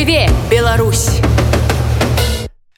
Жыве Беларусь!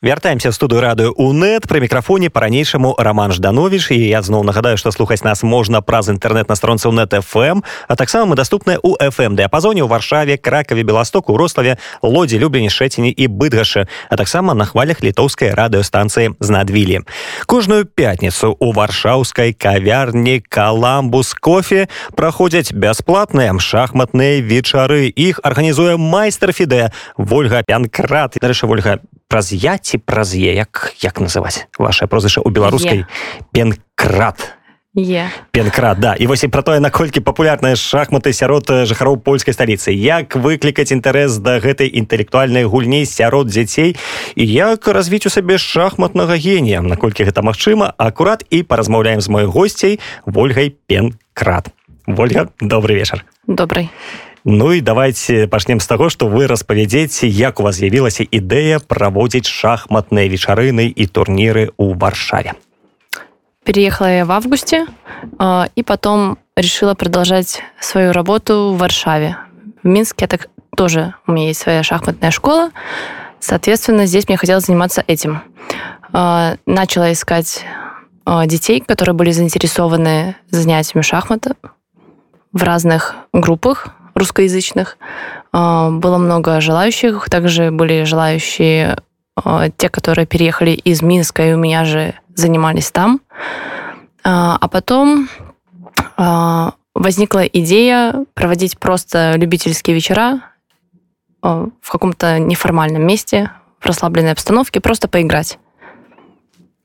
вяртаемся в студыю радыё унет при мікрафоне по-ранейшаму роман жданович і я зноў нагадаю что слухаць нас можна праз інтэрнет на стронцы нет фм а таксама мы доступны у фм дыапазоне ў варшаве кракаве беластоку рославе лодзе люблені шэціні і быдгашы а таксама на хвалях літоўскай радыёстанцыі знадвілі кожную пятніцу у варшаўскай кавярні каламбус кофе праходзяць бясплатныя шахматныя вечары іх арганізуе майстар фіде ольга пянкрат дарэчы ольга праз я ці праз е як як называць ваше прозвіша у беларускай пенкрат. Е. пенкрат да. І вось і про тое наколькі папулярныя шахматы сярод жыхароў польскай сталіцы. Як выклікаць інтарэс да гэтай інтэлектуальнай гульні сярод дзяцей і як развіць у сабе шахматнага генія. Наколькі гэта магчыма акурат і паразмаўляем з маёй госцей ольгай пенкрат. Ольга добрый вечар. Добрый Ну і давайте пачнем з таго, што вы распавядзеце, як у вас з'явілася ідэя праводзіць шахматныя вечарыны і турніры ў варшаве. Переехала я в августе э, и потом решила продолжать свою работу в Варшаве. В Минске так тоже у меня есть своя шахматная школа. Соответственно, здесь мне хотелось заниматься этим. Э, начала искать э, детей, которые были заинтересованы занятиями шахмата в разных группах русскоязычных. А, было много желающих, также были желающие а, те, которые переехали из Минска и у меня же занимались там. А, а потом возникла идея проводить просто любительские вечера в каком-то неформальном месте, в расслабленной обстановке, просто поиграть.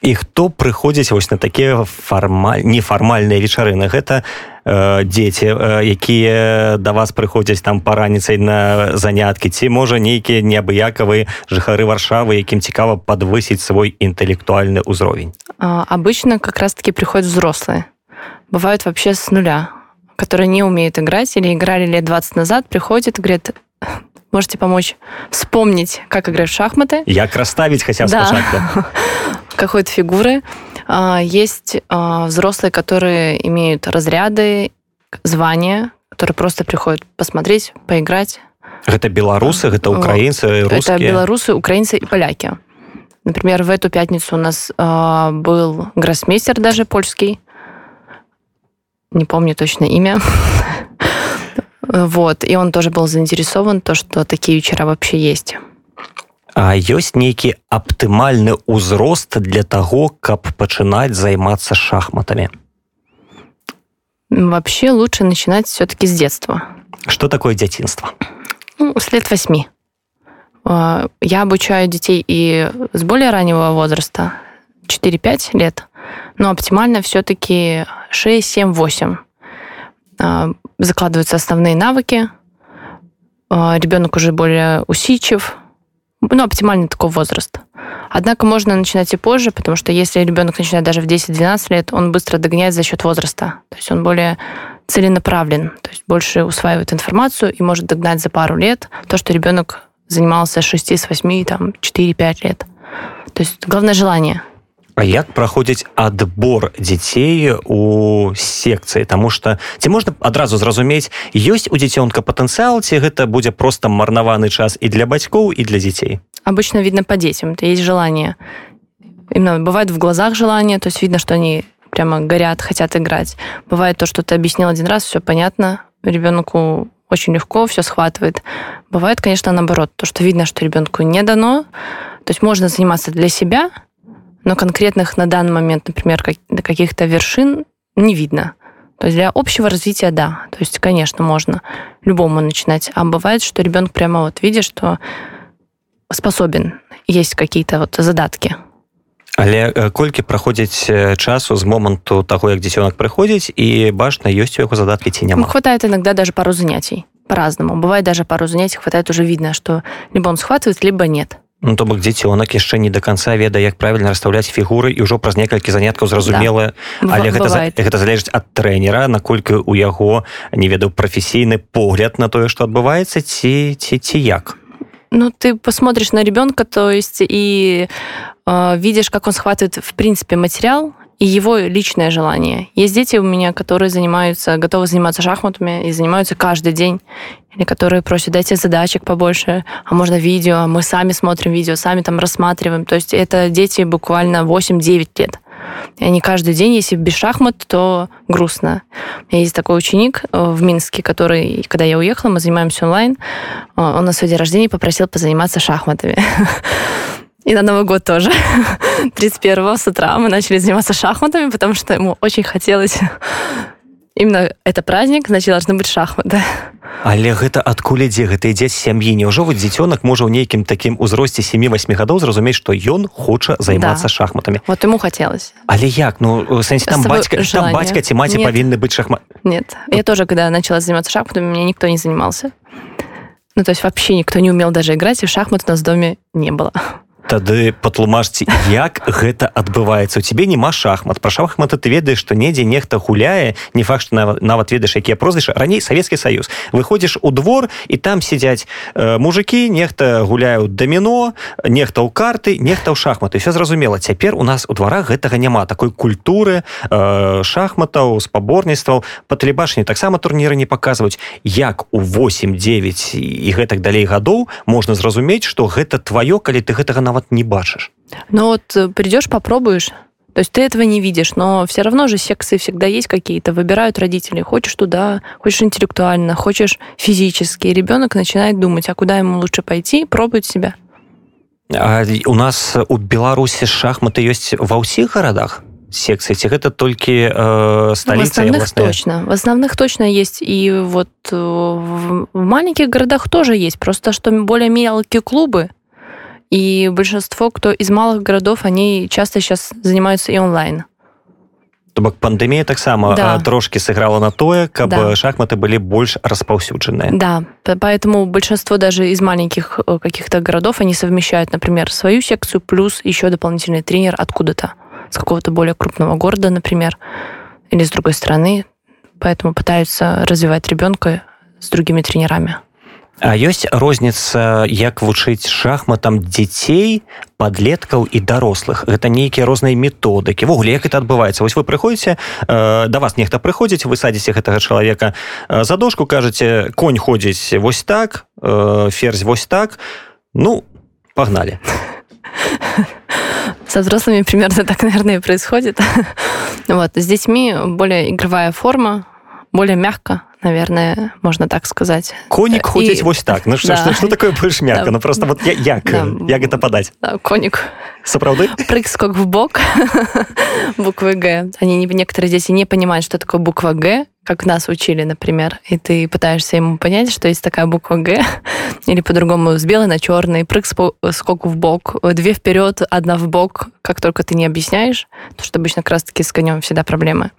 І хто прыходзіць вось на такія фармаль нефармальныя вечарыны гэта э, дзеці э, якія да вас прыходзяць там па раніцай на заняткі ці можа нейкія неабыякавыя жыхары варшавы якім цікава подвысіць свой інтэлектуальны ўзровень. Обычно как раз таки приходят взрослые. Бывают вообще с нуля которые не умеют играть или играли лет 20 назад приходят говорят можете помочь вспомнить, как играть в шахматы. Як расставить хотя бы да. Какой-то фигуры. А, есть а, взрослые, которые имеют разряды, звания, которые просто приходят посмотреть, поиграть. Это белорусы, это украинцы, русские? Это белорусы, украинцы и поляки. Например, в эту пятницу у нас э, был гроссмейстер даже польский. Не помню точно имя. Вот, и он тоже был заинтересован, то, что такие вечера вообще есть. А ёсць нейкі аптымальны ўзрост для того, каб пачынаць займацца шахматами? Вообще лучше начинать все-таки с детства. Что такое детинство? Ну, с лет восьми. А, я обучаю детей и с более раннего возраста, 4-5 лет, но оптимально все-таки 6, 7, 8 закладываются основные навыки, а, ребенок уже более усидчив, ну, оптимальный такой возраст. Однако можно начинать и позже, потому что если ребенок начинает даже в 10-12 лет, он быстро догоняет за счет возраста. То есть он более целенаправлен, то есть больше усваивает информацию и может догнать за пару лет то, что ребенок занимался с 6, с 8, там, 4-5 лет. То есть главное желание – А як праходзіць адбор дзяцей у секцыі? Таму что ці можна адразу зразумець ёсць у дзіцёнка патэнцыял ці гэта будзе просто марнаваны час і для бацькоў і для дзяцей? Обычно видно по детям то есть желание. Бывает в глазах желание то есть видно что они прямо горят хотят играть. Бывает то что ты объяснил один раз все понятно ребенку очень легко все схватывает. Бывает конечно наоборот то что видно что ребенку не дано. То есть можно заниматься для себя но конкретных на данный момент, например, как, каких-то вершин не видно. То есть для общего развития, да. То есть, конечно, можно любому начинать. А бывает, что ребенок прямо вот видит, что способен, есть какие-то вот задатки. Але колькі праходзіць часу з моманту таго як дзіцёнак прыходзіць і бачна ёсць у яго задаткі ці няма хватает иногда даже пару занятий по-разному бывает даже пару занятий хватает уже видно что либо он схватывает либо нет Ну, то бок дзіцёнак яшчэ не до конца ведае як правильно расстаўляць фігуры і ўжо праз некалькі заняткаў зразумела да. але гэта, гэта залежыць ад трэнера наколькі у яго не ведаў прафесійны погляд на тое что адбываецца ці ці ці як ну ты посмотришь на ребенка то есть и э, видишь как он схватывает в принципе материал и его личное желание. Есть дети у меня, которые занимаются, готовы заниматься шахматами и занимаются каждый день. Или которые просят, дайте задачек побольше, а можно видео, а мы сами смотрим видео, сами там рассматриваем. То есть это дети буквально 8-9 лет. И они каждый день, если без шахмат, то грустно. У меня есть такой ученик э, в Минске, который, когда я уехала, мы занимаемся онлайн, э, он на свой день рождения попросил позаниматься шахматами. И на Новый год тоже. 31 с утра мы начали заниматься шахматами, потому что ему очень хотелось именно это праздник, значит, должны быть шахматы. Але гэта адкуль ідзе гэта ідзе з сям'і няўжо вот дзіцёнак можа ў нейкім такім узросце 7-8 гадоў зразумець што ён хоча займацца да. шахматамі вот ему хотелось але як ну сэнсе там бацька там бацька ці маці павінны быць шахмат нет я тоже когда начала заниматься шахматами меня никто не занимался ну то есть вообще никто не умел даже играть и шахмат у нас в доме не было Тады патлумажце як гэта адбываецца. У тебе няма шахмат. Пра шахматы ты ведаеш што недзе нехта гуляе не факт што нават, нават ведаеш якія прозвішы раней савецкі саюз. Выходзіш у двор і там сядзяць э, мужикі нехта гуляюць даміно нехта ў карты нехта ў шахматы. Все зразумела. Цяпер у нас у дварах гэтага няма. Такой культуры э, шахматаў спаборніцтваў. Па тэлебачанні таксама турніры не паказваюць. Як у 89 і гэтак далей гадоў можна зразумець што гэта тваё калі ты гэтага нават нават не бачыш ну вот э, придешь попробуешь то есть ты этого не видишь, но все равно же секции всегда есть какие-то. Выбирают родители. Хочешь туда, хочешь интеллектуально, хочешь физически. И ребенок начинает думать, а куда ему лучше пойти, пробует себя. А у нас у Беларуси шахматы есть во всех городах? секции ці гэта толькі э, столица в основных точно в основных точно есть и вот э, в маленьких городах тоже есть просто что более мелкие клубы И большинство, кто из малых городов, они часто сейчас занимаются и онлайн. То бок пандемія таксама да. трошки сыграла на тое каб да. шахматы были больш распаўсюджаныя да поэтому большинство даже из маленьких э, каких-то городов они совмещают например свою секцию плюс еще дополнительный тренер откуда-то с какого-то более крупного города например или с другой страны поэтому пытаются развивать ребенка с другими тренерами А ёсць розніца як вучыць шахматам дзяцей подлеткаў і дарослых. Гэта нейкія розныя методыкі. Ввогуле як это адбываецца? Вось вы прыходзіце э, да вас нехта прыходзіць вы садзіце гэтага чалавека э, за дошку кажаце конь ходзіць вось так э, ферзь вось так ну погнали со взрослыми примерно так наверное происходит. Вот с детьми более игровая форма более мягко наверное можно так сказать коник ходить вось так ну что, да. что, что такое больше мягко да. ну просто вот я як да. як это подать да, коник сапраўды? Прыг скок в бок. Буквы г. Они некоторые дети не понимают что такое буква г как нас учили, например, и ты пытаешься ему понять, что есть такая буква Г, или по-другому с белой на черный, прыг скок в бок, две вперед, одна в бок, как только ты не объясняешь, то что обычно как раз-таки с конем всегда проблемы.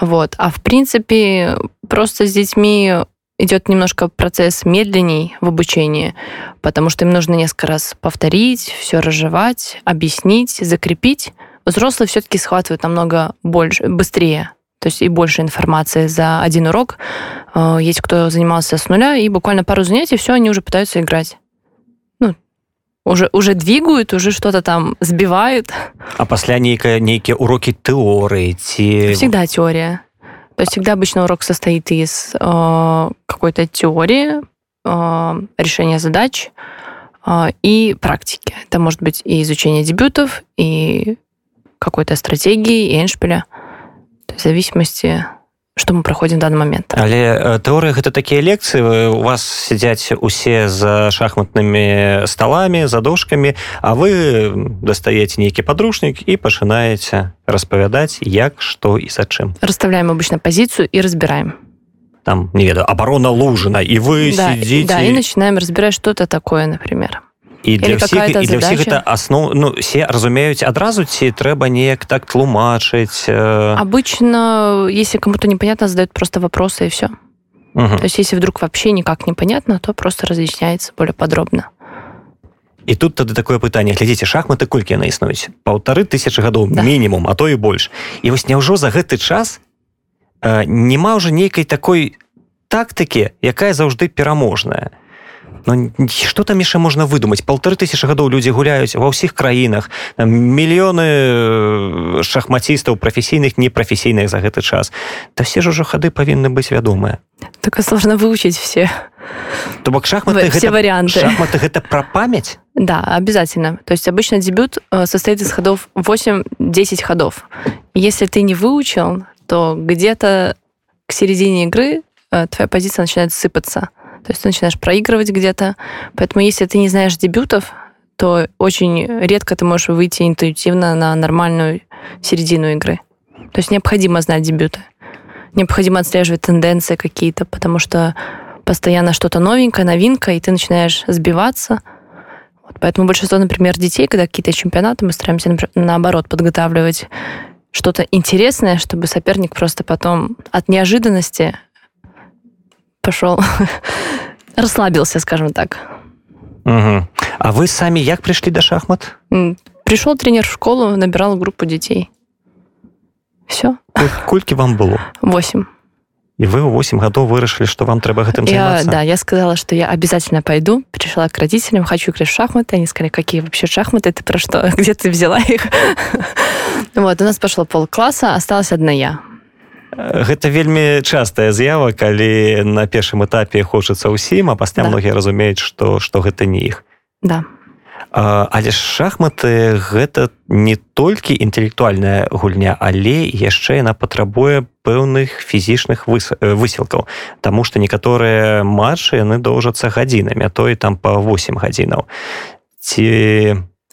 Вот. А в принципе, просто с детьми идет немножко процесс медленней в обучении, потому что им нужно несколько раз повторить, все разжевать, объяснить, закрепить. Взрослые все-таки схватывают намного больше, быстрее то есть и больше информации за один урок. Э, есть кто занимался с нуля, и буквально пару занятий, все, они уже пытаются играть. Ну, уже, уже двигают, уже что-то там сбивают. А после некие, некие уроки теории? Те... Всегда теория. То есть всегда обычно урок состоит из э, какой-то теории, э, решения задач э, и практики. Это может быть и изучение дебютов, и какой-то стратегии, и эншпиля в зависимости что мы проходим в данный момент. Але тэорыя гэта такія лекцыі у вас сядзяць усе за шахматнымі столами за дошками а вы дастаеце нейкі подручнік і пачынаеце распавядаць як что і за чым. Расставляем обычно позицию и разбираем. Там не ведаю оборона лужина и вы да, сидите да, и начинаем разбирать что-то такое например і для ўсіх і для ўсіх гэта аснов ну все разумеюць адразу ці трэба неяк так тлумачыць э... обычно если кому-то непонятно задают просто вопросы и все угу. то есть если вдруг вообще никак непонятно то просто разъясняется более подробно. І тут тады такое пытанне глядзіце шахматы колькі яны існуюць? Паўтары тысячи гадоў да. мінімум а то і больш. І вось няўжо за гэты час э, няма ўжо нейкай такой тактыкі якая заўжды пераможная Ну, что там яшчэ можна выдумаць полторы тысячи гадоў людзі гуляюць ва ўсіх краінах мільёны э, шахмацістаў прафесійных непрафесійных за гэты час да все ж ужо хады павінны быць вядомыя так сложно выучить все то бок шахматы все гэта, варианты шахматы гэта про память да обязательно то есть обычно дебют э, состоит из ходов 8-10 ходов если ты не выучил то где-то к середине игры э, твоя позиция начинает сыпаться то есть ты начинаешь проигрывать где-то. Поэтому если ты не знаешь дебютов, то очень редко ты можешь выйти интуитивно на нормальную середину игры. То есть необходимо знать дебюты. Необходимо отслеживать тенденции какие-то, потому что постоянно что-то новенькое, новинка, и ты начинаешь сбиваться. Вот поэтому большинство, например, детей, когда какие-то чемпионаты, мы стараемся, например, наоборот, подготавливать что-то интересное, чтобы соперник просто потом от неожиданности пошел, расслабился, скажем так. Угу. А вы сами як пришли до шахмат? Пришел тренер в школу, набирал группу детей. Все. Кольки вам было? Восемь. И вы в 8 годов вырашили, что вам треба этим заниматься? Я, да, я сказала, что я обязательно пойду. Пришла к родителям, хочу играть в шахматы. Они сказали, какие вообще шахматы, ты про что? Где ты взяла их? Вот, у нас пошло полкласса, осталась одна я. Гэта вельмі частая з'ява калі на першым этапе хочацца ўсім а пасля да. многія разумеюць што што гэта не іх. Да. А, але ж шахматы гэта не толькі інтэлектуальная гульня але яшчэ яна патрабуе пэўных фізічных высілкаў. Таму што некаторыя матчы яны доўжацца гадзінамі а то і там по 8 гадзінаў. Ці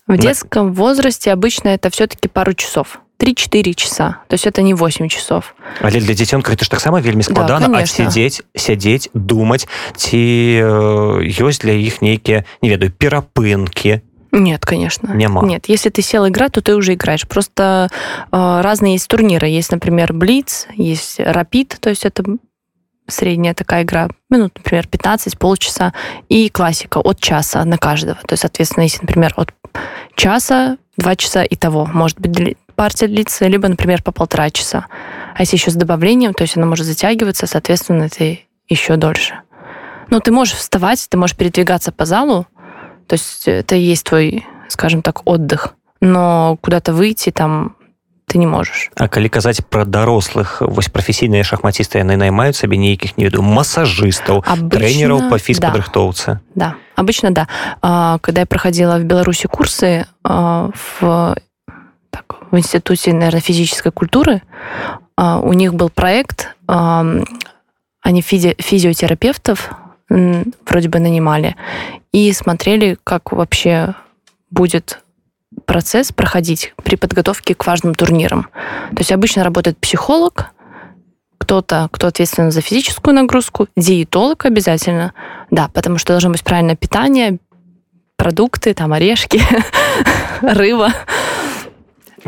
в детском возрасте обычно это все-таки пару часов 3-4 часа то есть это не 8 часов але для дзіцёнка это ж таксама вельмі складана да, сядзець сядзець думаць ці ёсць для іх нейкія не ведаю перапынкі Нет, конечно. Нема. Нет, если ты сел играть, то ты уже играешь. Просто э, разные есть турниры. Есть, например, Блиц, есть Рапид, то есть это средняя такая игра, минут, например, 15, полчаса, и классика от часа на каждого. То есть, соответственно, если, например, от часа, два часа и того, может быть, партия длится, либо, например, по полтора часа. А если еще с добавлением, то есть она может затягиваться, соответственно, это еще дольше. Ну, ты можешь вставать, ты можешь передвигаться по залу, то есть это и есть твой, скажем так, отдых. Но куда-то выйти там ты не можешь. А калі казаць пра дарослых вось прафесійныя шахматісты яны наймаюць сабе нейкіх не веду массажистаў тренераў по фізпадрыхтоўцы да. да обычно да а, когда я проходила в беларуси курсы а, в так, в Институте, наверное, физической культуры. А, у них был проект, они физи физиотерапевтов вроде бы нанимали и смотрели, как вообще будет процесс проходить при подготовке к важным турнирам. То есть обычно работает психолог, кто-то, кто ответственен за физическую нагрузку, диетолог обязательно, да, потому что должно быть правильное питание, продукты, там орешки, рыба.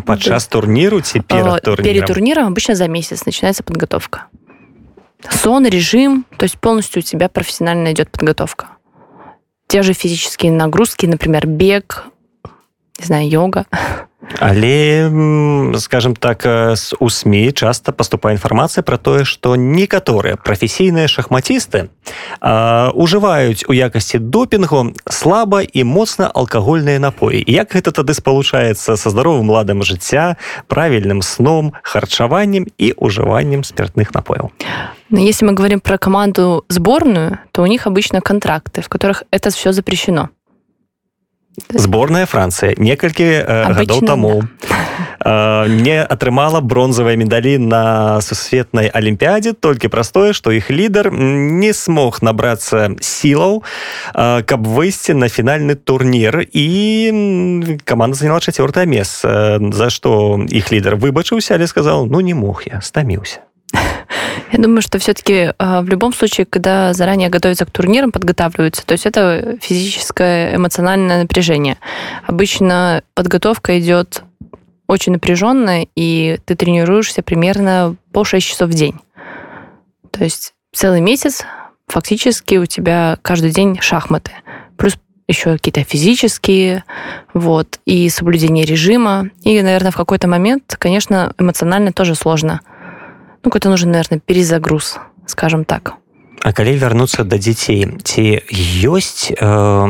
Подчас турниру ці перед турниром? Перед турниром обычно за месяц начинается подготовка. Сон, режим, то есть полностью у тебя профессионально идет подготовка. Те же физические нагрузки, например, бег, не знаю, йога. Але скажем так з у сМ часто поступае інфармацыя про тое что некаторыя прафесійныя шахматісты ужываюць у якасці допінгу слаба і моцна алкагольныя напоі як гэта тады спалучаецца со здаровым ладам жыцця правільным сном харчаваннем і ужываннем спиртных напояў Но если мы говорим про команду сборную, то у них обычно контракты, в которых это все запрещено. Зборная Францыя некалькі э, гадоў таму да. э, не атрымала бронзавыя медалі на сусветнай алімпіядзе толькі праз тое што іх лідар не смог набрацца сілаў э, каб выйсці на фінальны турнір і каманда заняла чацвёртае месца за што іх лідар выбачыўся але сказал ну не мог я стаміўся я думаю, что все-таки в любом случае, когда заранее готовятся к турнирам, подготавливаются, то есть это физическое, эмоциональное напряжение. Обычно подготовка идет очень напряженная, и ты тренируешься примерно по 6 часов в день. То есть целый месяц фактически у тебя каждый день шахматы. Плюс еще какие-то физические, вот, и соблюдение режима. И, наверное, в какой-то момент, конечно, эмоционально тоже сложно ну, какой-то нужен, наверное, перезагруз, скажем так. А калі вярнуцца да дзяцей ці ёсць э,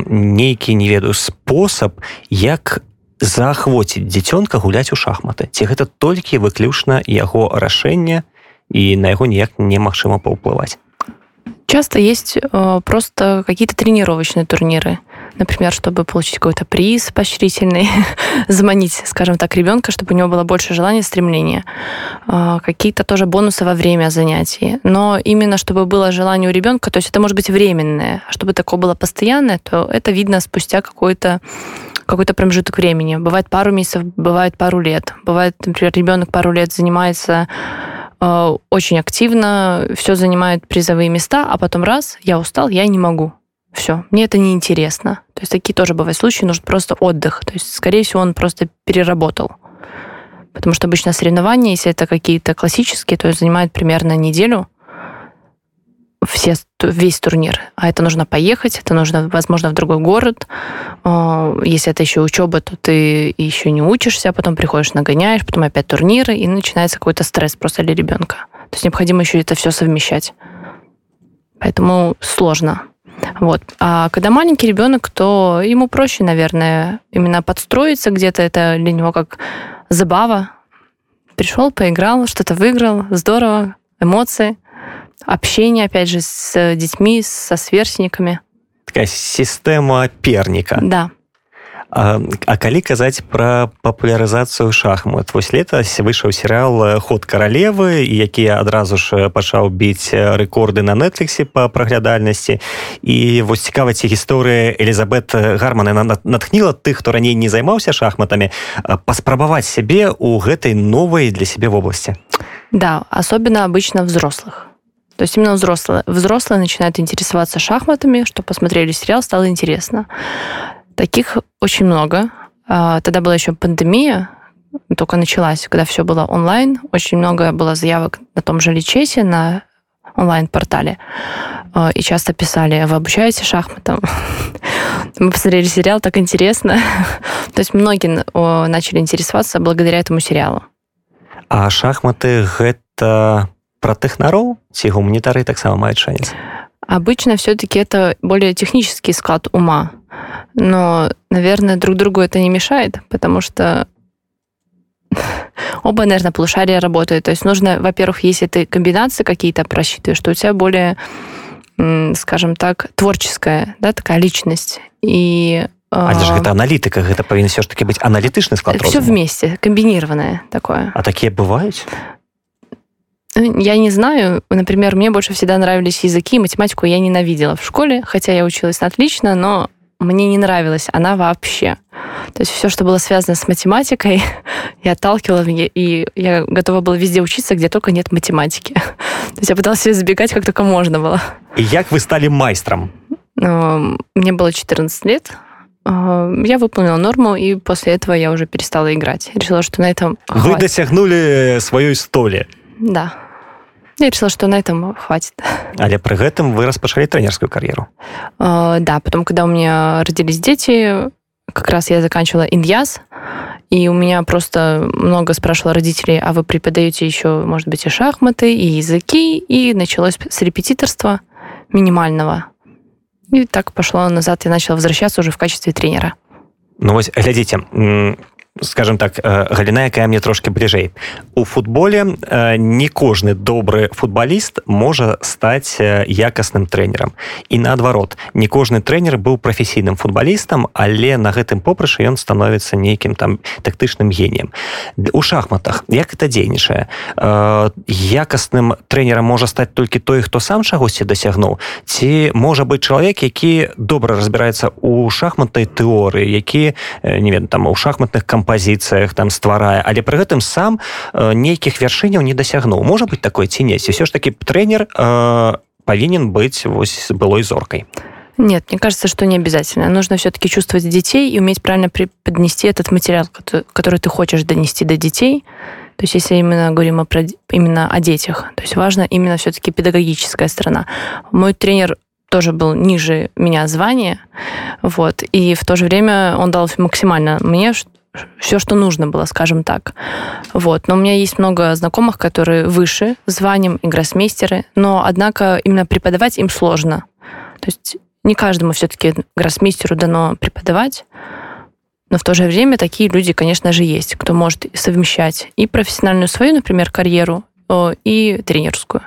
нейкі не ведаю спосаб як заахвоціць дзіцёнка гуляць у шахматы? Ці гэта толькі выключна яго рашэнне і на яго ніяк немагчыма паўплываць часто есть э, просто какие-то тренировочные турниры например, чтобы получить какой-то приз поощрительный, заманить, скажем так, ребенка, чтобы у него было больше желания, стремления. А, какие-то тоже бонусы во время занятий. Но именно чтобы было желание у ребенка, то есть это может быть временное, а чтобы такое было постоянное, то это видно спустя какой-то какой-то промежуток времени. Бывает пару месяцев, бывает пару лет. Бывает, например, ребенок пару лет занимается э, очень активно, все занимает призовые места, а потом раз, я устал, я не могу все, мне это не интересно. То есть такие тоже бывают случаи, нужен просто отдых. То есть, скорее всего, он просто переработал. Потому что обычно соревнования, если это какие-то классические, то занимают примерно неделю все, весь турнир. А это нужно поехать, это нужно, возможно, в другой город. А, если это еще учеба, то ты еще не учишься, а потом приходишь, нагоняешь, потом опять турниры, и начинается какой-то стресс просто для ребенка. То есть необходимо еще это все совмещать. Поэтому сложно. Вот. А когда маленький ребенок, то ему проще, наверное, именно подстроиться где-то. Это для него как забава. Пришел, поиграл, что-то выиграл, здорово, эмоции, общение, опять же, с детьми, со сверстниками. Такая система перника. Да. А, а калі казаць пра папулярызацыю шахмат? Вось летась выйшаў серыал ход каралевы які адразу ж пачаў біць рэкорды на нетфліксе па праглядальнасці. І вось цікаваць гісторыя Элізабет гарманы натхніла тых хто раней не займаўся шахматамі паспрабаваць сябе у гэтай новой для сябе вобласці? Да особенно обычно взрослых. То есть именно взрослые, взрослые начинают интересоваться шахматами, что посмотрели сериал, стало интересно. Таких очень много. А, тогда была еще пандемия, только началась, когда все было онлайн. Очень много было заявок на том же Личесе, на онлайн-портале. А, и часто писали, вы обучаете шахматам? Мы посмотрели сериал, так интересно. То есть многие начали интересоваться благодаря этому сериалу. А шахматы гэта про тэхнароў ці гуманітары таксама маюць шанец? Обычно все-таки это более технический склад ума. Но, наверное, друг другу это не мешает, потому что оба, наверное, полушария работают. То есть нужно, во-первых, если ты комбинации какие-то просчитываешь, что у тебя более, скажем так, творческая, да, такая личность. И а же гэта аналітыка гэта павінен все ж таки быць аналітычны склад все вместе комбинированное такое а такие бывают я не знаю например мне больше всегда нравились языки математику я ненавидела в школе хотя я училась отлично но мне не нравилась она вообще. То есть все, что было связано с математикой, я отталкивала, и я готова была везде учиться, где только нет математики. То есть я пыталась ее избегать, как только можно было. И как вы стали майстром? Ну, мне было 14 лет. А, я выполнила норму, и после этого я уже перестала играть. Решила, что на этом Вы хватит. досягнули своей столи. Да. Я решила, что на этом хватит. Але при этом вы распачалі тренерскую карьеру. Uh, да, потом, когда у меня родились дети, как раз я заканчивала иньяс, и у меня просто много спрашивало родителей, а вы преподаете еще, может быть, и шахматы, и языки, и началось с репетиторства минимального. И так пошло назад, я начала возвращаться уже в качестве тренера. Ну вот, глядите, скажем так галіна якая мне трошки бліжэй у футболе не кожны добры футболіст можа стаць якасным трэнерам і наадварот не кожны трэнер быў прафесійным футбалістам але на гэтым попрышы ён становіцца нейкім там тактычным геніем у шахматах як это дзейнічае? Якасным трэнерам можа стаць толькі той хто сам чагосьці дасягнуў? Ці можа быць чалавек які добра разбіраецца у шахматнай тэорыі які не ведаю там у шахматных кампаніях кампазіцыях там стварае але пры гэтым сам э, нейкіх вяршыняў не дасягнуў можа быть такое ці не все ж таки тренер э, павінен быць вось былой зоркой Нет, мне кажется, что не обязательно. Нужно все-таки чувствовать детей и уметь правильно преподнести этот материал, который ты хочешь донести до детей. То есть, если именно говорим о, именно о детях, то есть важно именно все-таки педагогическая сторона. Мой тренер тоже был ниже меня звание, вот, и в то же время он дал максимально мне, все, что нужно было, скажем так. Вот. Но у меня есть много знакомых, которые выше званием и гроссмейстеры, но, однако, именно преподавать им сложно. То есть не каждому все-таки гроссмейстеру дано преподавать, но в то же время такие люди, конечно же, есть, кто может совмещать и профессиональную свою, например, карьеру, и тренерскую.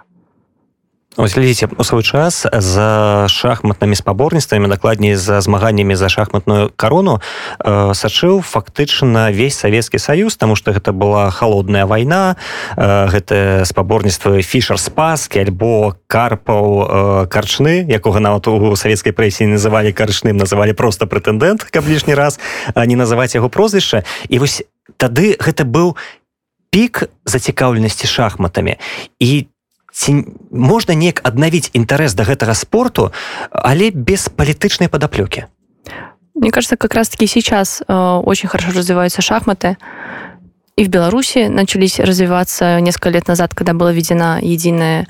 Глядзіце у свой час за шахматнымі спаборніцтвамі дакладней за змаганнямі за шахматную карону э, сачыў фактычна весь савецкі саюз тому что гэта была холодная вайна э, гэта спаборніцтва фішер спаскі альбо карпаў э, карчны якога нават у савецкай прэсе называлі карчным называлі просто прэтэндэнт каб лішні раз не называць яго прозвішча. І вось тады гэта быў пік зацікаўленасці шахматамі. І ці можна неяк аднавіць інтарэс да гэтага спорту але без палітычнай падаплёкі Мне кажется как раз таки сейчас э, очень хорошо развиваются шахматы и в Беларуси начались развиваться несколько лет назад когда была введена единая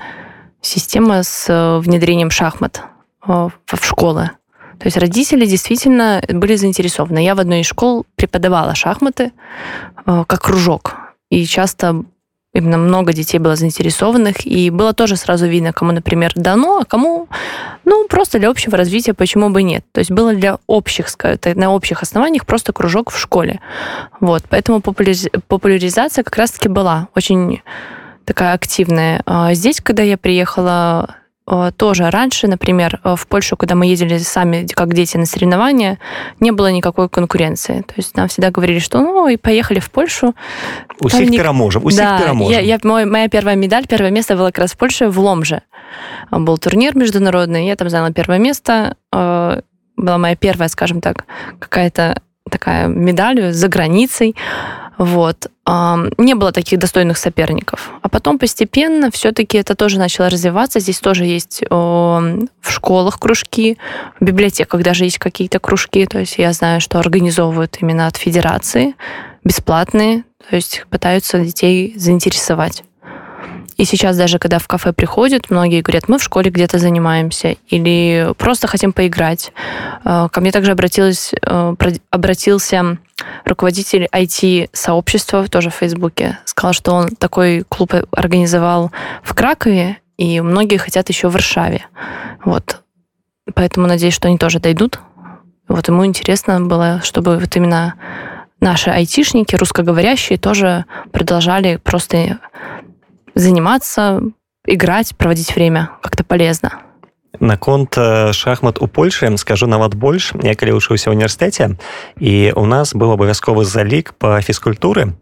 система с э, внедрением шахмат э, в школы то есть родители действительно были заинтересованы я в одной из школ преподавала шахматы э, как кружок и часто именно много детей было заинтересованных, и было тоже сразу видно, кому, например, дано, а кому, ну, просто для общего развития, почему бы нет. То есть было для общих, на общих основаниях просто кружок в школе. Вот, поэтому популяризация как раз-таки была очень такая активная. А здесь, когда я приехала тоже раньше, например, э, в Польшу, когда мы ездили сами как дети на соревнования, не было никакой конкуренции. То есть нам всегда говорили, что ну и поехали в Польшу. У всех не... переможем, у да, Я, я, мой, моя первая медаль, первое место было как раз в Польше, в Ломже. Был турнир международный, я там заняла первое место. Э, была моя первая, скажем так, какая-то такая медаль за границей. Вот. Не было таких достойных соперников. А потом постепенно все-таки это тоже начало развиваться. Здесь тоже есть в школах кружки, в библиотеках даже есть какие-то кружки. То есть я знаю, что организовывают именно от федерации, бесплатные. То есть пытаются детей заинтересовать. И сейчас даже, когда в кафе приходят, многие говорят, мы в школе где-то занимаемся или просто хотим поиграть. Э, ко мне также обратилась, э, обратился руководитель IT-сообщества, тоже в Фейсбуке, сказал, что он такой клуб организовал в Кракове, и многие хотят еще в Варшаве. Вот. Поэтому надеюсь, что они тоже дойдут. Вот ему интересно было, чтобы вот именно наши айтишники, русскоговорящие, тоже продолжали просто заниматься, играть, проводить время как-то полезно. наконт шахмат у Польшы скажу нават больш я калі вучыўся ў універсітэце і у нас быў абавязковы залік по фізкультуры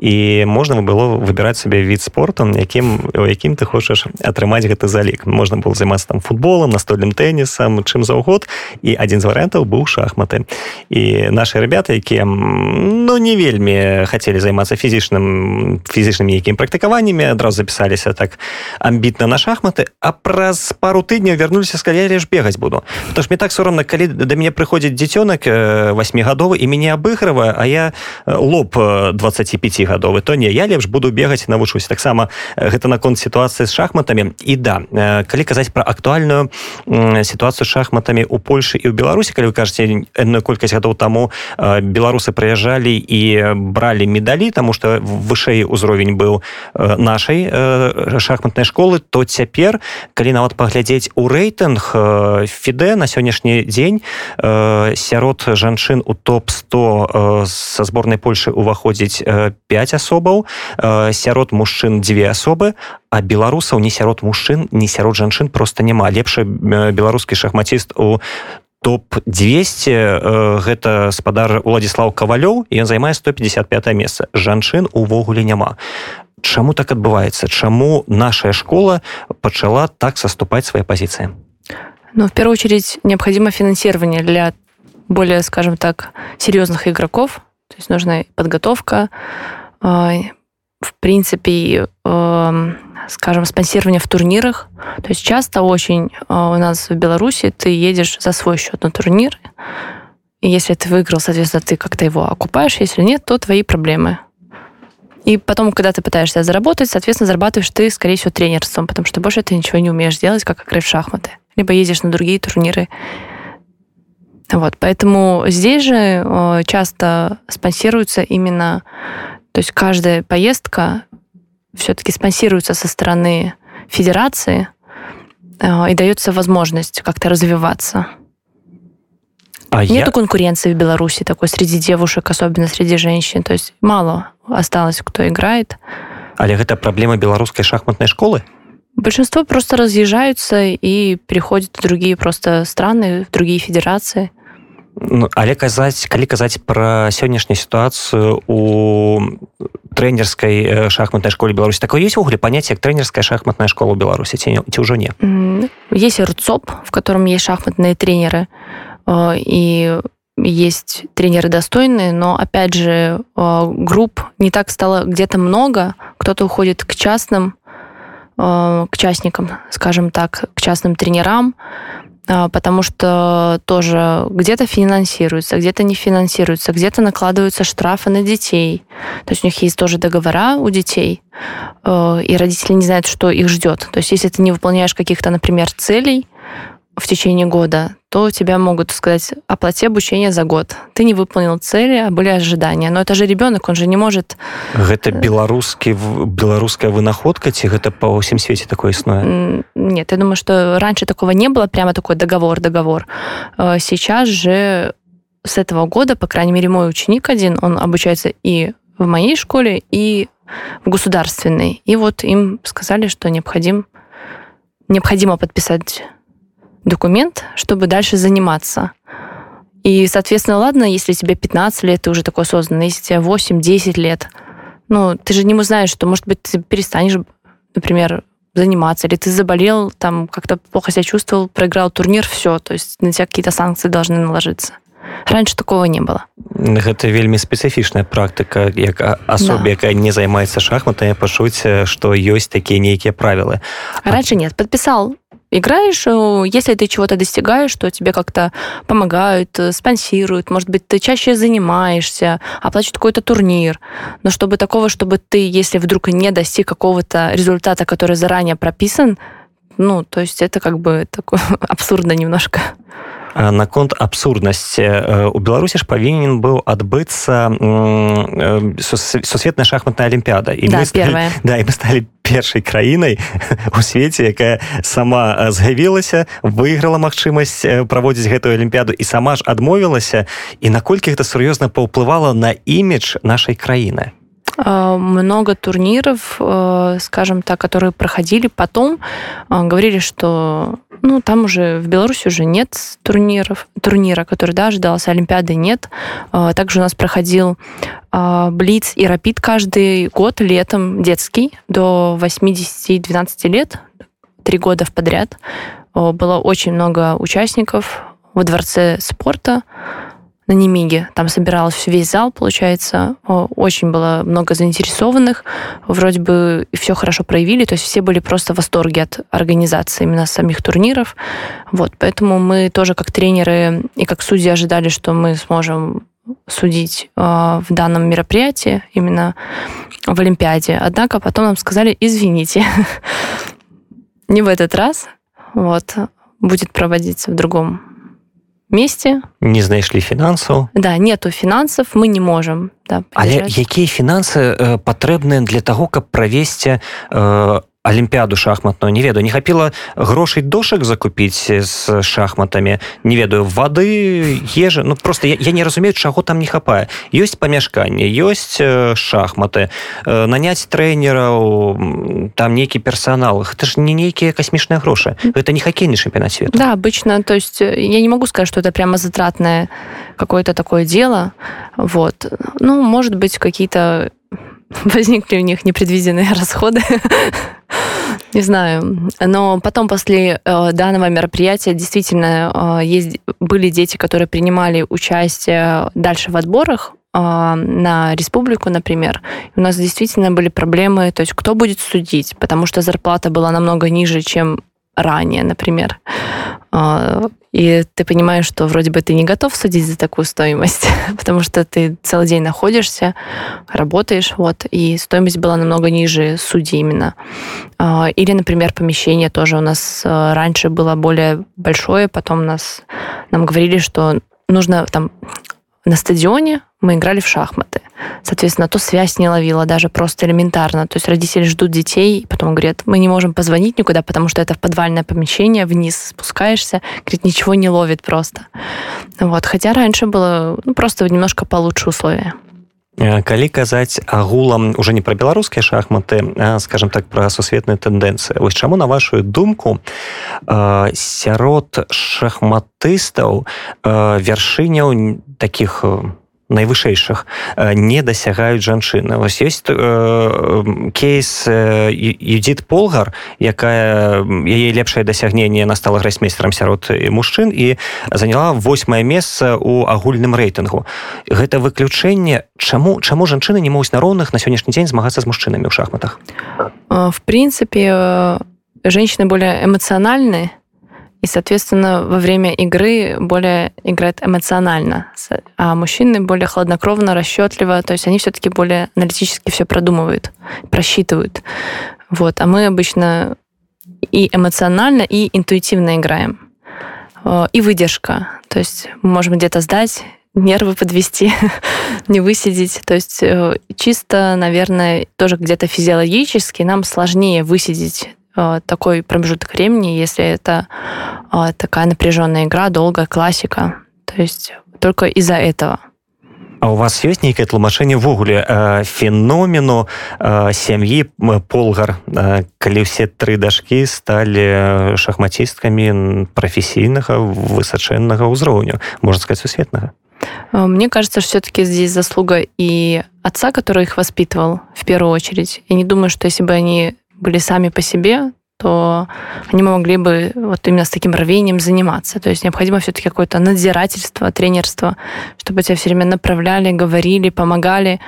І можна было выбіраць сабе від спорту якім у якім ты хочаш атрымаць гэты залік можна было займацца там футболам настольным тэнісам чым заўгод і адзін з варыянтаў быў шахматы. І наши ребята якія ну не вельмі хацелі займацца фізічным фізічнымі якім практыкаваннямі адразу запісаліся так амбітна на шахматы. А праз пару тыдняў вярнуліся сказалі ж бегаць буду то ж мне так сорамна калі да мяне прыходзіць дзіцёнак восьмігадовы і мяне абыгрывае а я лоб 25 гадовы то не я лепш буду бегаць навучусь. Таксама э, гэта наконт сітуацыі з шахматамі. І да э, калі казаць про актуальную сітуацыю шахматамі у Польшы і ў Беларусі калі вы кажаце энную колькасць гадоў таму э, беларусы прыязджалі і бралі медалі тому что вышэй узровень быў нашай шахматнай школы то цяпер калі нават паглядзець у рэйтынг фіде на сённяшні дзень сярод жанчын у топ-100 са зборнай Польшы уваходзіць 5 асобаў э, сярод мужчын дзве асобы а беларусаў не сярод мужчын не сярод жанчын просто няма. Лепшы э, беларускі шахматіст у топ-200 э, гэта спадар уладзіслав кавалёў. Ён займае 155 месца. Жанчын увогуле няма. Чаму так адбываецца? Чаму наша школа пачала так саступаць свае пазіцыі? Ну, в первую очередь, необходимо финансирование для более, скажем так, серьезных игроков. То есть нужна подготовка, в принципе, скажем, спонсирование в турнирах. То есть часто очень у нас в Беларуси ты едешь за свой счет на турнир, и если ты выиграл, соответственно, ты как-то его окупаешь, если нет, то твои проблемы. И потом, когда ты пытаешься заработать, соответственно, зарабатываешь ты, скорее всего, тренерством, потому что больше ты ничего не умеешь делать, как играть в шахматы. Либо ездишь на другие турниры Вот, поэтому здесь же часто спонсируется именно, то есть каждая поездка все-таки спонсируется со стороны федерации и дается возможность как-то развиваться. А Нету я... конкуренции в Беларуси такой среди девушек, особенно среди женщин. То есть мало осталось, кто играет. Але гэта праблема беларускай шахматной школы? Большинство просто разъезжаются и переходят в другие просто страны, в другие федерации. Ну, але казаць калі казаць пра сённяшнюю сітуацыю у трэнерскай э, шахматнай школе беларусі такое есть увогуле понятие як тренерская шахматная школа беларусі ці, ці ўжо не есть рцоп в котором есть шахматные тренеры э, и есть тренеры достойные, но, опять же, э, групп не так стало где-то много. Кто-то уходит к частным, к частникам, скажем так, к частным тренерам, а, потому что тоже где-то финансируется, где-то не финансируется, где-то накладываются штрафы на детей. То есть у них есть тоже договора у детей, э, и родители не знают, что их ждет. То есть если ты не выполняешь каких-то, например, целей, в течение года, то тебя могут сказать, оплати обучение за год. Ты не выполнил цели, а были ожидания. Но это же ребенок, он же не может... Это белорусский, белорусская вынаходка, ці это по всем свете такое існуе? Нет, я думаю, что раньше такого не было, прямо такой договор, договор. Э, сейчас же с этого года, по крайней мере, мой ученик один, он обучается и в моей школе, и в государственной. И вот им сказали, что необходим, необходимо подписать документ, чтобы дальше заниматься. И, соответственно, ладно, если тебе 15 лет, ты уже такой осознанный, если тебе 8-10 лет, ну, ты же не знаешь, что, может быть, ты перестанешь, например, заниматься, или ты заболел, там как-то плохо себя чувствовал, проиграл турнир, все, то есть на тебя какие-то санкции должны наложиться. Раньше такого не было. Гэта вельмі спецыфічная практыка як асобе да. якая не займаецца шахматамі пачуць што ёсць такія нейкія правілы раньше нет подписал играешь, э, если ты чего-то достигаешь, то тебе как-то помогают, э, спонсируют, может быть, ты чаще занимаешься, оплачивают какой-то турнир. Но чтобы такого, чтобы ты, если вдруг не достиг какого-то результата, который заранее прописан, ну, то есть это как бы такое абсурдно немножко. Наконт абсурднасці у беларусі ж павінен быў адбыцца сусветная шахматная алімпіяда і да, мы стали, да, і мы сталі першай краінай у свеце якая сама з'явілася выйграла магчымасць праводзіць гэтую алімпіяду і сама ж адмовілася. І наколькі гэта сур'ёзна паўплывала на імідж нашай краіны много турниров, скажем так, которые проходили потом, говорили, что ну, там уже в Беларуси уже нет турниров, турнира, который, да, ожидался, Олимпиады нет. Также у нас проходил Блиц и Рапид каждый год летом детский до 80-12 лет, три года подряд. Было очень много участников во дворце спорта на Немиге. Там собирался весь зал, получается. Очень было много заинтересованных. Вроде бы все хорошо проявили, то есть все были просто в восторге от организации именно самих турниров. Вот, поэтому мы тоже как тренеры и как судьи ожидали, что мы сможем судить э, в данном мероприятии, именно в Олимпиаде. Однако потом нам сказали, извините, не в этот раз. Вот, будет проводиться в другом месте не знайшлі фінансаў да нету фінансаў мы не можем да, але якія фінансы э, патрэбныя для того каб правесці э, алімпіяду шахматную не ведаю не хапіла грошай дошак закупіць з шахматамі не ведаю вады ежы ну просто я, я не разумею чаго там не хапае ёсць памяшканне ёсць шахматы наняць трэнераў там нейкі персонал это ж не нейкія касмічныя грошы это не хоккейный чемпионат света да обычно то есть я не могу сказать что это прямо затратное какое-то такое дело вот ну может быть какие-то возникли у них непредвиденные расходы. Не знаю. Но потом после э, данного мероприятия действительно э, есть, были дети, которые принимали участие дальше в отборах э, на республику, например. У нас действительно были проблемы, то есть кто будет судить, потому что зарплата была намного ниже, чем ранее, например. А, и ты понимаешь, что вроде бы ты не готов судить за такую стоимость, потому что ты целый день находишься, работаешь, вот, и стоимость была намного ниже судьи именно. А, или, например, помещение тоже у нас а, раньше было более большое, потом нас, нам говорили, что нужно там на стадионе мы играли в шахматы. Соответственно, то связь не ловила, даже просто элементарно. То есть родители ждут детей, потом говорят, мы не можем позвонить никуда, потому что это в подвальное помещение, вниз спускаешься, говорит, ничего не ловит просто. Вот. Хотя раньше было ну, просто немножко получше условия. калі казаць агулам уже не пра беларускія шахматы а, скажем так пра сусветныя тэндэнцыі вось чаму на вашу думку сярод шахматыстаў вяршыняў таких найвышэйшых не дасягаюць жанчыны. Вось ёсць э, кейс юдзіт полгар якая яе лепшае дасягненне на стала грайсмейстерам сярод мужчын і заняла восьмае месца у агульным рэйтынгу. Гэта выключэнне чаму чаму жанчыны не могуць на роўных на сённяшні дзень змагацца з мужчынамі ў шахматах? В принципе э, женщины более эмоциональные И, соответственно, во время игры более играют эмоционально, а мужчины более хладнокровно, расчетливо, то есть они все-таки более аналитически все продумывают, просчитывают. Вот. А мы обычно и эмоционально, и интуитивно играем. И выдержка. То есть мы можем где-то сдать, нервы подвести, не высидеть. То есть э, чисто, наверное, тоже где-то физиологически нам сложнее высидеть Э, такой промежуток времени, если это э, такая напряженная игра, долгая классика. То есть только из-за этого. А у вас ёсць нейкае тлумачэнне ввогуле э, феномену сям'і полгар калі ўсе тры дашкі сталі шахматісткамі прафесійнага высачэннага ўзроўню можно сказать сусветнага мне кажется, что все-таки здесь заслуга и отца, который их воспитывал в первую очередь. Я не думаю, что если бы они были сами по себе, то они могли бы вот именно с таким рвением заниматься. То есть необходимо все-таки какое-то надзирательство, тренерство, чтобы тебя все время направляли, говорили, помогали.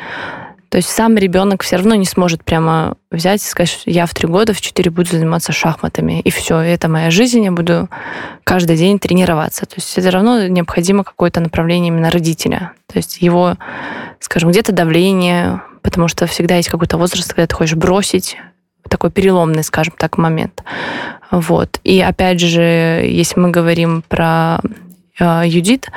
То есть сам ребенок все равно не сможет прямо взять и сказать, что я в три года, в четыре буду заниматься шахматами, и все, это моя жизнь, я буду каждый день тренироваться. То есть все равно необходимо какое-то направление именно родителя. То есть его, скажем, где-то давление, потому что всегда есть какой-то возраст, когда ты хочешь бросить, такой переломный, скажем так, момент. Вот. И опять же, если мы говорим про э, Юдит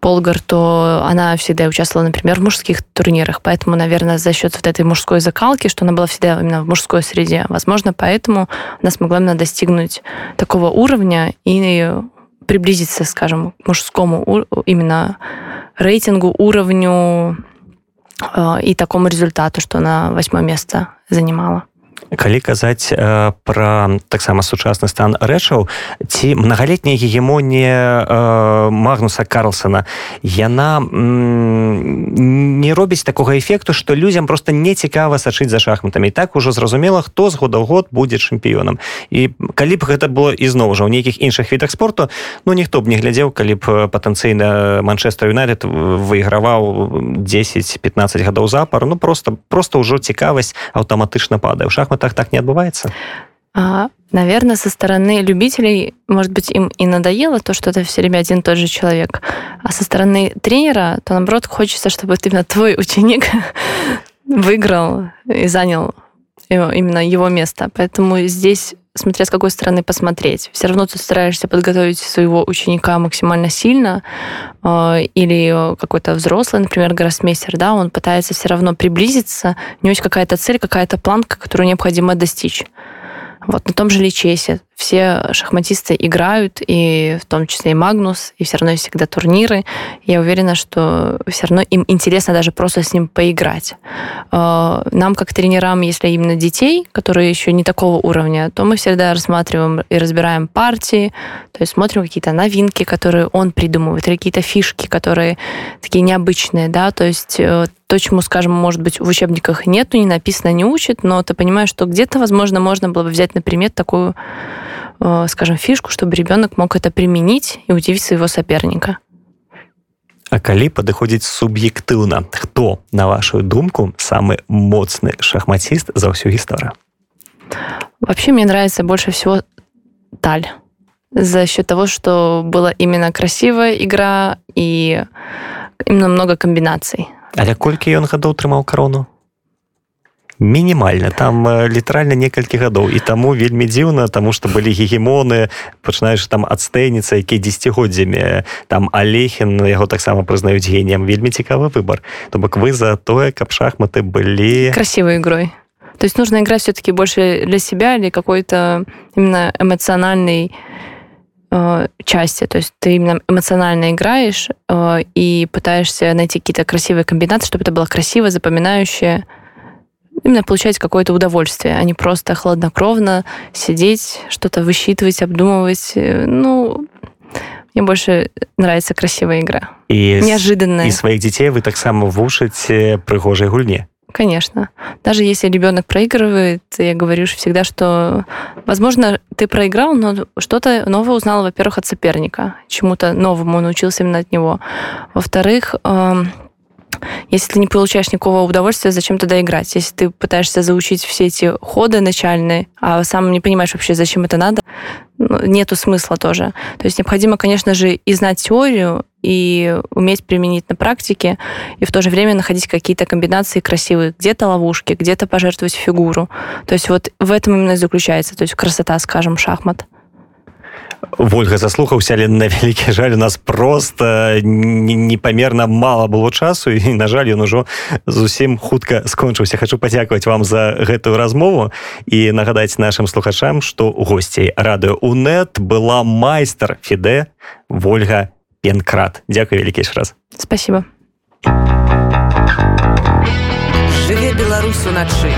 Полгар, то она всегда участвовала, например, в мужских турнирах, поэтому, наверное, за счет вот этой мужской закалки, что она была всегда именно в мужской среде, возможно, поэтому она смогла именно достигнуть такого уровня и приблизиться, скажем, к мужскому именно рейтингу, уровню э, и такому результату, что она восьмое место занимала. Калі казаць э, пра таксама сучасны стан рэчаў ці многолетняя гегемонія э, магнуса карлсона яна не робіць такога эфекту что людзям просто не цікава сачыць за шахматамі. Так ужо зразумела хто з года ў год будзе чэмпіёнам. І калі б гэта было ізноў жа ў нейкіх іншых відах спорту ну ніхто б не глядзеў калі б патэнцыйна манчестер юнайтед выйграваў 10-15 гадоў запар. Ну просто просто ўжо цікавасць аўтаматычна падае. Ў шахматах так не отбывается? А, наверное, со стороны любителей, может быть, им и надоело то, что это все время один и тот же человек. А со стороны тренера, то наоборот хочется, чтобы именно твой ученик выиграл и занял именно его место. Поэтому здесь смотря с какой стороны посмотреть. Все равно ты стараешься подготовить своего ученика максимально сильно, э, или какой-то взрослый, например, гроссмейстер, да, он пытается все равно приблизиться, у него есть какая-то цель, какая-то планка, которую необходимо достичь. Вот на том же Личесе все шахматисты играют, и в том числе и Магнус, и все равно есть всегда турниры. Я уверена, что все равно им интересно даже просто с ним поиграть. А, нам, как тренерам, если именно детей, которые еще не такого уровня, то мы всегда рассматриваем и разбираем партии, то есть смотрим какие-то новинки, которые он придумывает, или какие-то фишки, которые такие необычные, да, то есть э, то, чему, скажем, может быть, в учебниках нету, не написано, не учит, но ты понимаешь, что где-то, возможно, можно было бы взять на примет такую скажем, фишку, чтобы ребенок мог это применить и удивить своего соперника. А калі падыходзіць суб'ектыўна хто на вашу думку самы моцны шахматист за всю историю? вообще мне нравится больше всего таль за счет того что была именно красивая игра и именно много комбінацый але колькі ён гадоў трымаў карону мінімальна там э, літаральна некалькі гадоў і таму вельмі дзіўна тому что былі гегемоны пачынаеш там адцтэніца які дзегоддзямі там алехін яго таксама прызнаюць геніем вельмі цікавы выбор то бок вы за тое каб шахматы былі красивой игрой то есть нужно играть все-таки больше для себя или какой-то именно эмоциональный э, части. То есть ты именно эмоционально играешь э, и пытаешься найти какие-то красивые комбинации, чтобы это было красиво, запоминающее именно получать какое-то удовольствие, а не просто хладнокровно сидеть, что-то высчитывать, обдумывать. Ну, мне больше нравится красивая игра. И Неожиданная. И своих детей вы так само вушите пригожей гульне. Конечно. Даже если ребенок проигрывает, я говорю всегда, что, возможно, ты проиграл, но что-то новое узнал, во-первых, от соперника, чему-то новому научился именно от него. Во-вторых, эм, если ты не получаешь никакого удовольствия, зачем тогда играть? Если ты пытаешься заучить все эти ходы начальные, а сам не понимаешь вообще, зачем это надо, ну, нету смысла тоже. То есть необходимо, конечно же, и знать теорию, и уметь применить на практике, и в то же время находить какие-то комбинации красивые. Где-то ловушки, где-то пожертвовать фигуру. То есть вот в этом именно и заключается, то есть красота, скажем, шахмат. Ольга заслухаўся але на вялікі жаль у нас просто непамерна мало было часу і на жаль ён ужо зусім хутка скончыўся. Хочу падзякаваць вам за гэтую размову і нагадаць нашим слухачам что госцей радыо унет была майстар фіде ольга пенкрат. Дзякую вялікі раз. Спасибо. Жыве беларусу начы